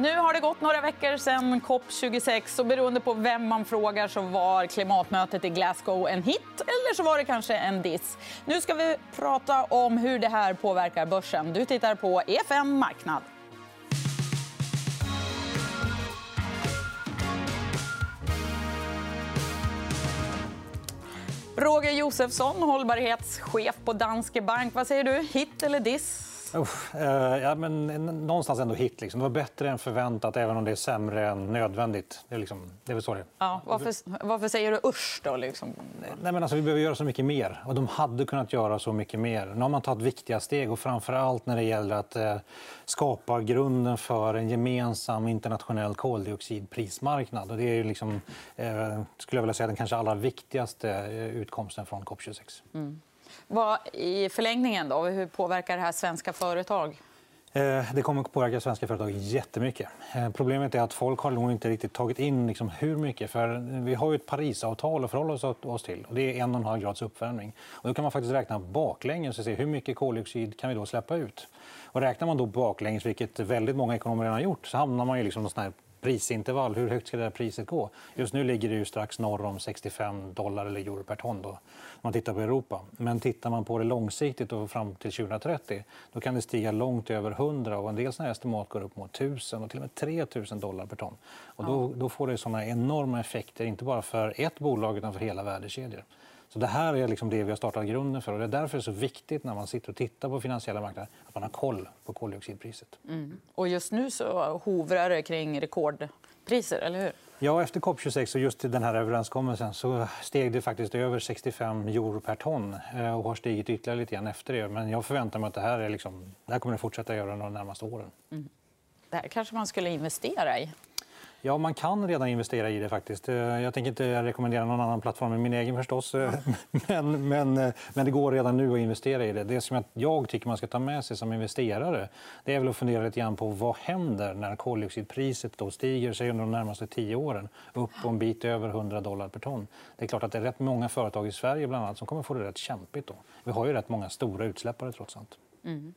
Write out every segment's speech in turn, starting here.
Nu har det gått några veckor sedan COP26. och Beroende på vem man frågar så var klimatmötet i Glasgow en hit eller så var det kanske en diss. Nu ska vi prata om hur det här påverkar börsen. Du tittar på EFN Marknad. Roger Josefsson, hållbarhetschef på Danske Bank. Vad säger du? Hit eller diss? Eh, ja, men någonstans ändå hit. Liksom. Det var bättre än förväntat, även om det är sämre än nödvändigt. Det är, liksom, det är väl så det ja, varför, varför säger du usch? Då, liksom? Nej, men alltså, vi behöver göra så mycket mer. Och de hade kunnat göra så mycket mer. Nu har man tagit viktiga steg. och framför allt när det gäller att eh, skapa grunden för en gemensam internationell koldioxidprismarknad. Och det är liksom, eh, skulle jag vilja säga, den kanske allra viktigaste eh, utkomsten från COP 26. Mm. Vad, I förlängningen, då, hur påverkar det här svenska företag? Eh, det kommer att påverka svenska företag jättemycket. Eh, problemet är att folk har nog inte riktigt tagit in liksom hur mycket. För vi har ju ett Parisavtal att förhålla oss till. Och det är en och en halv grads uppvärmning. Och då kan man faktiskt räkna baklänges och se hur mycket koldioxid kan vi då släppa ut. Och räknar man då baklänges, vilket väldigt många ekonomer redan har gjort, så hamnar man ju liksom någon sån prisintervall. Hur högt ska det här priset gå? Just nu ligger det ju strax norr om 65 dollar eller euro per ton. Då, om man tittar på Europa. Men tittar man på det långsiktigt och fram till 2030 då kan det stiga långt över 100 och en del såna estimat går upp mot 1000 och till och med 3000 dollar per ton. Och då, då får det såna enorma effekter, inte bara för ett bolag utan för hela värdekedjor. Så det här är liksom det vi har startat grunden för. Och det är därför det är så viktigt när man sitter och tittar på finansiella marknader att man har koll på koldioxidpriset. Mm. Och just nu så hovrar det kring rekordpriser, eller hur? Ja, efter COP26 och just den här överenskommelsen så steg det faktiskt över 65 euro per ton eh, och har stigit ytterligare lite grann efter det. Men jag förväntar mig att det här, är liksom, det här kommer att fortsätta göra de närmaste åren. Mm. Det här kanske man skulle investera i? Ja, man kan redan investera i det. faktiskt. Eh, jag tänker inte rekommendera någon annan plattform än min egen. förstås. Eh, men, men, eh, men det går redan nu att investera i det. Det som jag tycker man ska ta med sig som investerare det är väl att fundera lite grann på vad händer när koldioxidpriset då stiger sig under de närmaste tio åren upp på en bit över 100 dollar per ton. Det är klart att det är rätt många företag i Sverige bland annat som kommer få det rätt kämpigt. Då. Vi har ju rätt många stora utsläppare trots allt. Mm.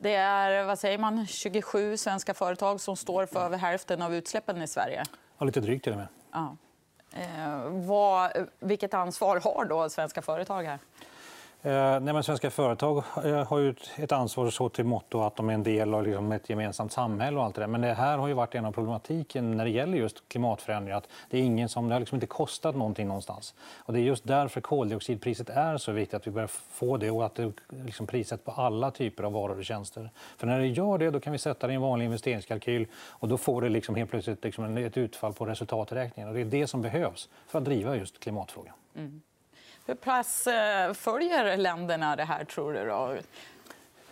Det är vad säger man, 27 svenska företag som står för över hälften av utsläppen i Sverige. Ja, lite drygt till och med. Ja. Eh, vad, vilket ansvar har då svenska företag här? Eh, nej, men svenska företag eh, har ju ett ansvar så till motto att de är en del av liksom ett gemensamt samhälle. och allt det där. Men det här har ju varit en av problematiken när det gäller just klimatförändringar. Att det, är ingen som, det har liksom inte kostat någonting någonstans. Och det är just därför koldioxidpriset är så viktigt att vi börjar få det och att det liksom priset på alla typer av varor och tjänster. För när det gör det då kan vi sätta det i en vanlig investeringskalkyl och då får det liksom helt plötsligt liksom ett utfall på resultaträkningen. Och det är det som behövs för att driva just klimatfrågan. Mm. Hur pass eh, följer länderna det här, tror du? Då?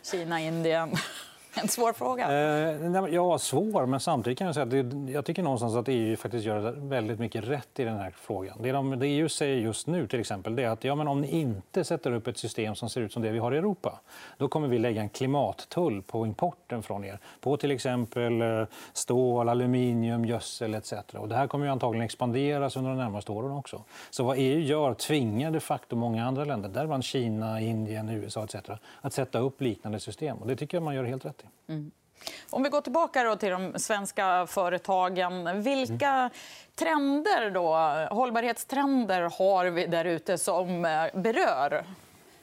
Kina, Indien? En svår fråga. Eh, ja, svår. Men samtidigt kan jag säga att det, jag tycker någonstans att EU faktiskt gör väldigt mycket rätt i den här frågan. Det, de, det EU säger just nu till exempel, det är att ja, men om ni inte sätter upp ett system som ser ut som det vi har i Europa då kommer vi lägga en klimattull på importen från er på till exempel eh, stål, aluminium, gödsel etc. Och det här kommer ju antagligen expanderas under de närmaste åren också. Så vad EU gör tvingar de facto många andra länder, däribland Kina, Indien, USA etc. att sätta upp liknande system. Och det tycker jag man gör helt rätt i. Mm. Om vi går tillbaka då till de svenska företagen. Vilka mm. trender då, hållbarhetstrender har vi där ute som eh, berör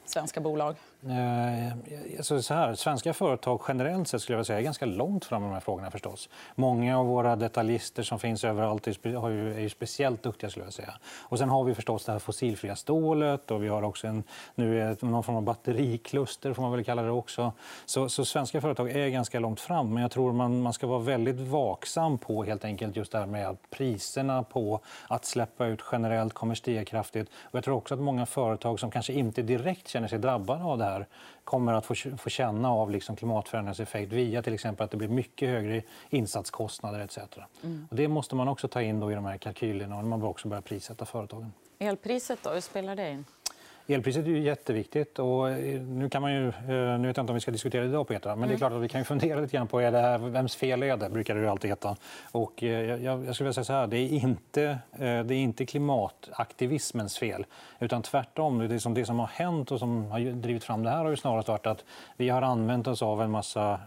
svenska bolag? Eh, alltså så här, svenska företag generellt sett skulle jag säga är ganska långt fram i de här frågorna. Förstås. Många av våra detaljister som finns överallt är ju speciellt duktiga. Skulle jag säga. Och sen har vi förstås det här fossilfria stålet och vi har också en, nu någon form av batterikluster. Får man väl kalla det också. Så, så svenska företag är ganska långt fram. Men jag tror man, man ska vara väldigt vaksam på helt enkelt just det här med att priserna på att släppa ut generellt kommer stiga kraftigt. Och jag tror också att många företag som kanske inte direkt känner sig drabbade av det här här kommer att få, få känna av liksom klimatförändringens effekt via till exempel att det blir mycket högre insatskostnader etc. Mm. Och det måste man också ta in då i de här kalkylerna och man bör också börja prissätta företagen. Elpriset, då, hur spelar det in? Elpriset är ju jätteviktigt. Och eh, nu, kan man ju, eh, nu vet jag inte om vi ska diskutera det idag, Petra, men mm. det är mm. klart att vi kan fundera lite grann på är det här, vems fel är det, brukar det alltid heta. Och eh, jag, jag skulle vilja säga så här, det är inte, det är inte klimataktivismens fel, utan tvärtom. Det som, det som har hänt och som har drivit fram det här har ju snarast varit att vi har använt oss av en massa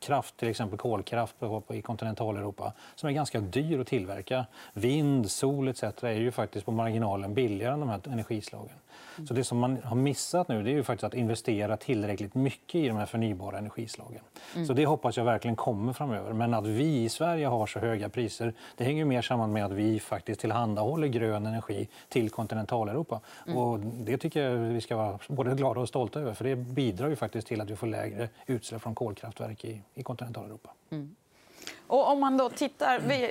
kraft, till exempel kolkraft i kontinentaleuropa, som är ganska dyr att tillverka. Vind, sol etc. är ju faktiskt på marginalen billigare än de här energislagen. Så det som man har missat nu det är ju faktiskt att investera tillräckligt mycket i de här förnybara energislagen. Mm. Så det hoppas jag verkligen kommer framöver. Men att vi i Sverige har så höga priser det hänger mer samman med att vi faktiskt tillhandahåller grön energi till kontinentaleuropa. Mm. Och det tycker jag vi ska vara både glada och stolta över för det bidrar ju faktiskt till att vi får lägre utsläpp från kolkraftverk i, i kontinentaleuropa. Mm. Och om man då tittar, vi,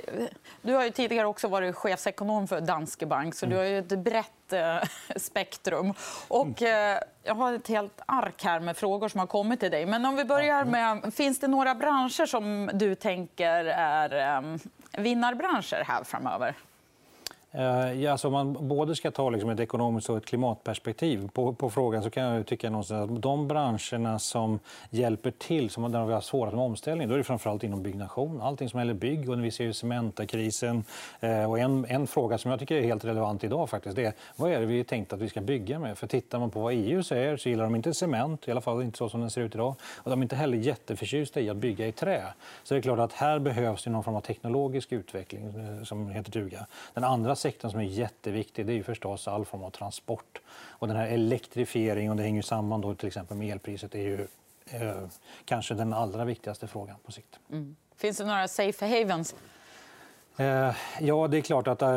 du har ju tidigare också varit chefsekonom för Danske Bank, så du har ju ett brett eh, spektrum. Och, eh, jag har ett helt ark här med frågor som har kommit till dig. Men om vi börjar med, finns det några branscher som du tänker är eh, vinnarbranscher här framöver? Eh, ja, alltså om man både ska ta liksom ett ekonomiskt och ett klimatperspektiv på, på frågan så kan jag tycka någonstans att de branscherna som hjälper till, som där vi har svårast med omställning, då är det framförallt inom byggnation. Allting som gäller bygg och vi ser ju Cementakrisen. Eh, och en, en fråga som jag tycker är helt relevant idag faktiskt, det är vad är det vi tänkt att vi ska bygga med? För tittar man på vad EU säger så gillar de inte cement, i alla fall inte så som den ser ut idag. Och de är inte heller jätteförtjusta i att bygga i trä. Så det är klart att här behövs det någon form av teknologisk utveckling eh, som heter duga. Den andra sektorn som är jätteviktig det är ju förstås all form av transport. Och den här elektrifieringen, och det hänger samman då till exempel med elpriset, är ju eh, kanske den allra viktigaste frågan på sikt. Mm. Finns det några safe havens ja, det är klart att äh,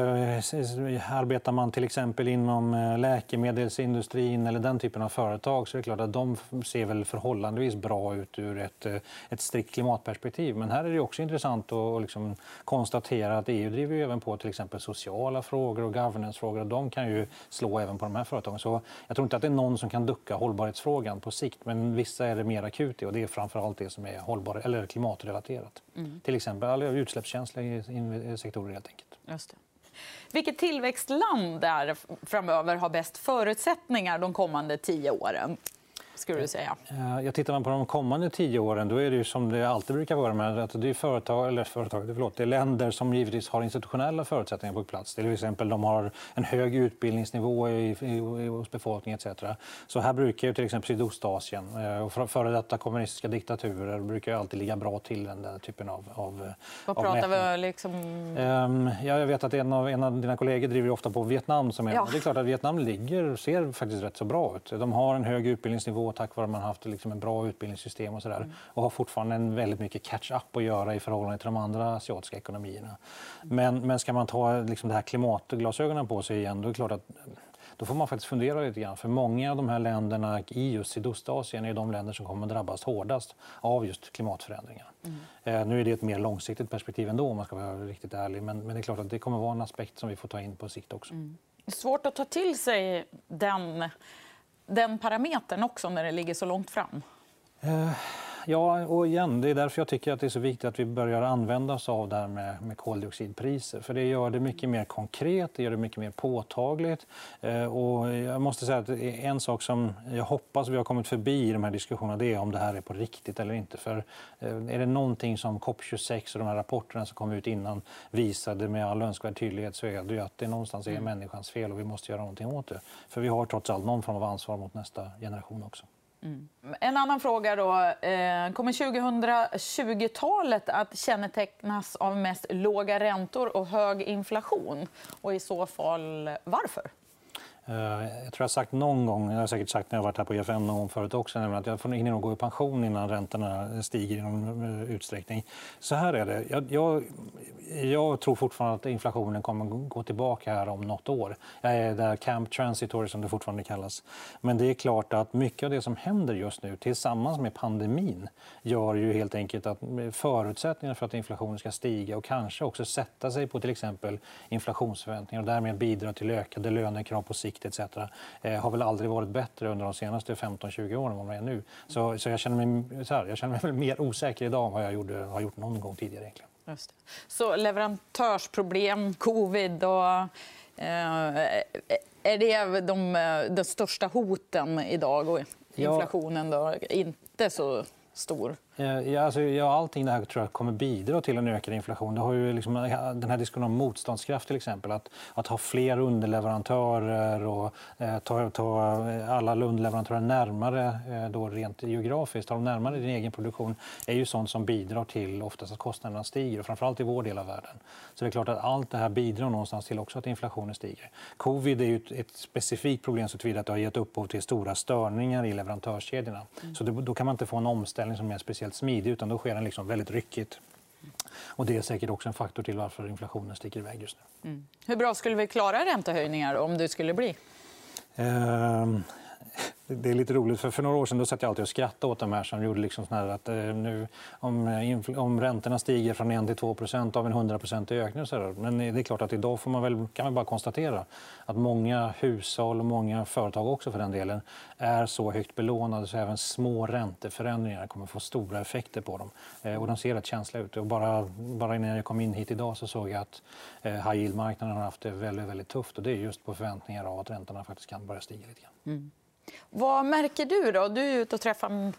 arbetar man till exempel inom äh, läkemedelsindustrin eller den typen av företag så är det klart att de ser väl förhållandevis bra ut ur ett, ett strikt klimatperspektiv. Men här är det också intressant att liksom konstatera att EU driver även på till exempel sociala frågor och governance-frågor och de kan ju slå även på de här företagen. Så jag tror inte att det är någon som kan ducka hållbarhetsfrågan på sikt men vissa är det mer akut i och det är framförallt det som är hållbar, eller klimatrelaterat. Mm. Till exempel utsläppskänsliga Eh, sektorer helt enkelt. Just det. Vilket tillväxtland där framöver har bäst förutsättningar de kommande tio åren? Skulle du säga? Eh, jag tittar man på de kommande tio åren då är det som det alltid brukar vara. Med att det, är företag, eller företag, förlåt, det är länder som givetvis har institutionella förutsättningar på plats. Till exempel de har en hög utbildningsnivå i, i, hos befolkningen etc. Så här brukar ju till exempel Sydostasien eh, och före detta kommunistiska diktaturer brukar ju alltid ligga bra till den där typen av, av Vad av pratar mätning. vi liksom... Ja, jag vet att en av, en av dina kollegor driver ofta på Vietnam. Som är, ja. Det är klart att Vietnam ligger, ser faktiskt rätt så bra ut. De har en hög utbildningsnivå tack vare att man har haft liksom en bra utbildningssystem och, så där, mm. och har fortfarande en väldigt mycket catch-up att göra i förhållande till de andra asiatiska ekonomierna. Men, men ska man ta liksom det här klimatglasögonen på sig igen, då är det klart att då får man faktiskt fundera lite grann. För många av de här länderna i just Sydostasien är de länder som kommer att drabbas hårdast av just klimatförändringar. Mm. Eh, nu är det ett mer långsiktigt perspektiv ändå om man ska vara riktigt ärlig. Men, men det är klart att det kommer vara en aspekt som vi får ta in på sikt också. Mm. Svårt att ta till sig den den parametern också när det ligger så långt fram? Uh, ja, och igen, det är därför jag tycker att det är så viktigt att vi börjar använda oss av det här med, med koldioxidpriser. För det gör det mycket mer konkret, det gör det mycket mer påtagligt. Eh, och jag måste säga att en sak som jag hoppas vi har kommit förbi i de här diskussionerna det är om det här är på riktigt eller inte. För eh, är det någonting som COP26 och de här rapporterna som kom ut innan visade med all önskvärd tydlighet så är det ju att det någonstans är mm. människans fel och vi måste göra någonting åt det. För vi har trots allt någon form av ansvar mot nästa generation också. Mm. En annan fråga. Då. Eh, kommer 2020-talet att kännetecknas av mest låga räntor och hög inflation? Och i så fall varför? Eh, jag tror jag har sagt någon gång, jag har säkert sagt när jag varit här på EFN någon gång förut också, att jag hinner nog gå i pension innan räntorna stiger i någon eh, utsträckning. Så här är det. Jag, jag, jag, tror fortfarande att inflationen kommer gå tillbaka här om nåt år. Jag är där camp transitory som det fortfarande kallas. Men det är klart att mycket av det som händer just nu tillsammans med pandemin gör ju helt enkelt att förutsättningarna för att inflationen ska stiga och kanske också sätta sig på till exempel inflationsförväntningar och därmed bidra till ökade lönekrav på sikt etc. Eh, har väl aldrig varit bättre under de senaste 15-20 åren än vad de är nu. Så, så jag känner mig, så här, jag känner mig mer osäker idag än vad jag gjorde, har gjort någon gång tidigare. Egentligen. Just det. Så leverantörsproblem, covid och eh, Är det de, de största hoten idag? Och inflationen då inte så stor? Eh, ja, alltså, ja, allting det här tror jag kommer bidra till en ökad inflation. Det har ju liksom, den här diskussionen om motståndskraft, till exempel. Att, att ha fler underleverantörer och eh, ta, ta alla underleverantörer närmare eh, då rent geografiskt, ha dem närmare din egen produktion är ju sånt som bidrar till oftast att kostnaderna stiger, framförallt i vår del av världen. Så det är klart att allt det här bidrar någonstans till också att inflationen stiger. Covid är ju ett, ett specifikt problem så att det har gett upphov till stora störningar i leverantörskedjorna. Mm. Så det, då kan man inte få en omställning som är speciellt speciellt smidig utan då sker den liksom väldigt ryckigt. Och det är säkert också en faktor till varför inflationen sticker iväg just nu. Mm. Hur bra skulle vi klara räntehöjningar om det skulle bli? Ehm, det är lite roligt. för För några år sedan då satt jag alltid och skrattade åt de här som gjorde liksom här att eh, nu, om, eh, om räntorna stiger från 1 till 2% av en 100 ökning. Och så där. Men eh, det är klart att idag får man väl, kan man bara konstatera att många hushåll och många företag också för den delen är så högt belånade så även små ränteförändringar kommer få stora effekter på dem. Eh, och de ser rätt känsliga ut. Och bara, bara innan jag kom in hit idag så såg jag att eh, high yield-marknaden har haft det väldigt, väldigt tufft. Och det är just på förväntningar av att räntorna faktiskt kan börja stiga lite grann. Mm. Vad märker du? då? Du är ute och träffar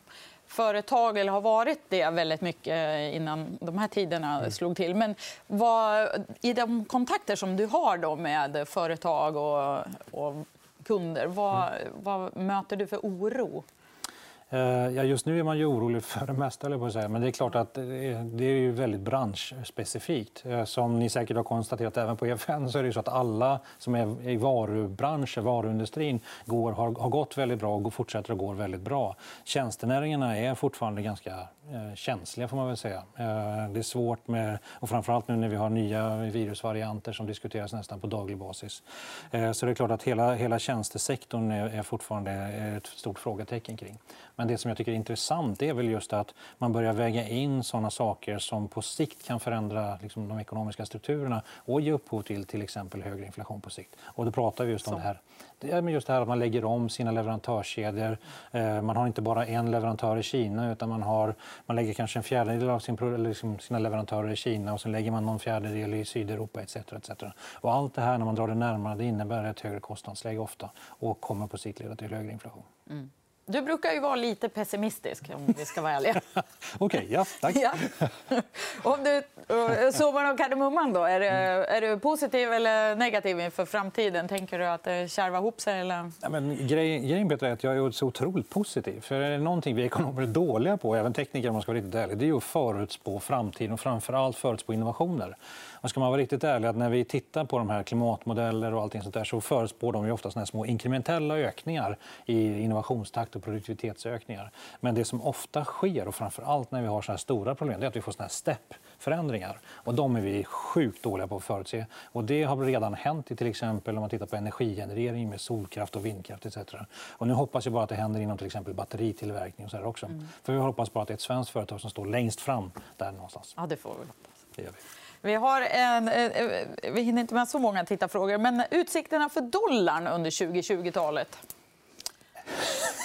företag, eller har varit det väldigt mycket innan de här tiderna mm. slog till. Men vad, i de kontakter som du har då med företag och, och kunder, vad, mm. vad möter du för oro? Eh, ja, just nu är man ju orolig för det mesta. På att säga. Men det är klart att eh, det är ju väldigt branschspecifikt. Eh, som ni säkert har konstaterat även på EFN så är det så att alla som är i varubranschen, varuindustrin, går, har, har gått väldigt bra och fortsätter att gå väldigt bra. Tjänstenäringarna är fortfarande ganska känsliga får man väl säga. Det är svårt med, och framförallt nu när vi har nya virusvarianter som diskuteras nästan på daglig basis. Så det är klart att hela, hela tjänstesektorn är, är fortfarande ett stort frågetecken kring. Men det som jag tycker är intressant är väl just att man börjar väga in såna saker som på sikt kan förändra liksom, de ekonomiska strukturerna och ge upphov till till exempel högre inflation på sikt. Och då pratar vi just om det här det är just det här att man lägger om sina leverantörskedjor. Eh, man har inte bara en leverantör i Kina utan man, har, man lägger kanske en fjärdedel av sin, liksom sina leverantörer i Kina och sen lägger man någon fjärdedel i Sydeuropa etc. etc. Och allt det här när man drar det närmare det innebär ett högre kostnadsläge ofta och kommer på sikt leda till högre inflation. Mm. Du brukar ju vara lite pessimistisk, om vi ska vara ärliga. Okej, ja, tack. Ja. Om du, summan av kardemumman, då, är, du, är du positiv eller negativ inför framtiden? Tänker du att det kärvar ihop sig? Eller? Ja, men grejen, grejen är att jag är så otroligt positiv. För är det någonting vi ekonomer är dåliga på, även tekniker om man ska vara riktigt ärlig, det är att förutspå framtiden och framför allt förutspå innovationer. Och ska man vara riktigt ärlig, att när vi tittar på de här klimatmodeller och allting sånt där, så förutspår de ju ofta såna små inkrementella ökningar i innovationstakt och produktivitetsökningar. Men det som ofta sker, och framför allt när vi har så här stora problem, är att vi får såna här step förändringar. Och de är vi sjukt dåliga på att förutse. Och det har redan hänt i till exempel om man tittar på energigenerering med solkraft och vindkraft etc. Och nu hoppas jag bara att det händer inom till exempel batteritillverkning och så också. Mm. För vi hoppas bara att det är ett svenskt företag som står längst fram där någonstans. Ja, det får vi hoppas. Det gör vi. Vi, har en, eh, vi hinner inte med så många tittarfrågor, men utsikterna för dollarn under 2020-talet?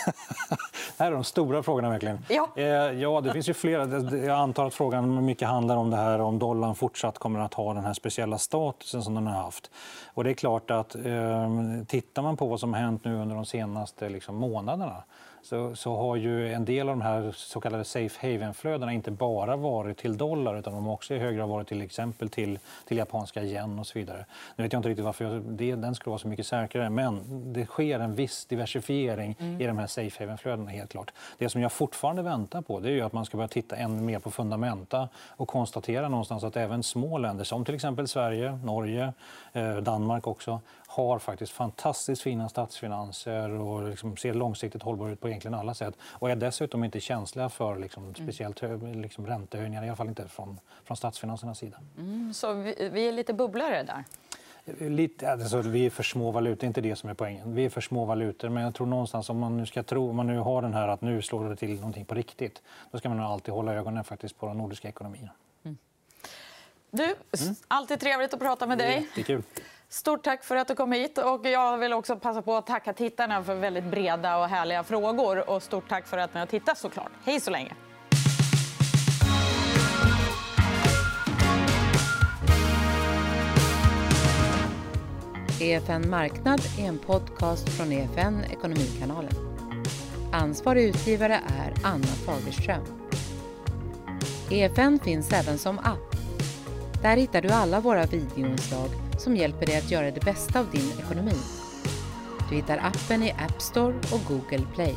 Det här är de stora frågorna. verkligen. Ja. Eh, ja, det finns ju flera. Jag antar att frågan mycket handlar om det här om dollarn fortsatt kommer att ha den här speciella statusen som den har haft. Och det är klart att eh, tittar man på vad som har hänt nu under de senaste liksom, månaderna så, så, har ju en del av de här så kallade safe haven-flödena inte bara varit till dollar utan de har också i hög grad varit till exempel till, till japanska yen och så vidare. Nu vet jag inte riktigt varför jag, det, den skulle vara så mycket säkrare men det sker en viss diversifiering mm. i de här safe haven-flödena helt klart. Det som jag fortfarande väntar på det är ju att man ska börja titta ännu mer på fundamenta och konstatera någonstans att även små länder som till exempel Sverige, Norge, eh, Danmark också har faktiskt fantastiskt fina statsfinanser och liksom ser långsiktigt hållbara ut på egentligen alla sätt. Och är dessutom inte känsliga för liksom, mm. speciellt liksom, räntehöjningar, i alla fall inte från, från statsfinansernas sida. Mm, så vi, vi är lite bubblare där? Lite, alltså, vi är för små valutor, det är inte det som är poängen. Vi är för små valutor, men jag tror någonstans om man nu ska tro, om man nu har den här att nu slår det till någonting på riktigt, då ska man alltid hålla ögonen faktiskt på de nordiska ekonomierna. Mm. Du, mm. alltid trevligt att prata med dig. Jättekul. Stort tack för att du kom hit. Och jag vill också passa på att tacka tittarna för väldigt breda och härliga frågor. Och stort tack för att ni har tittat såklart. Hej så länge! EFN Marknad är en podcast från EFN Ekonomikanalen. Ansvarig utgivare är Anna Fagerström. EFN finns även som app. Där hittar du alla våra videoinslag som hjälper dig att göra det bästa av din ekonomi. Du hittar appen i App Store och Google Play.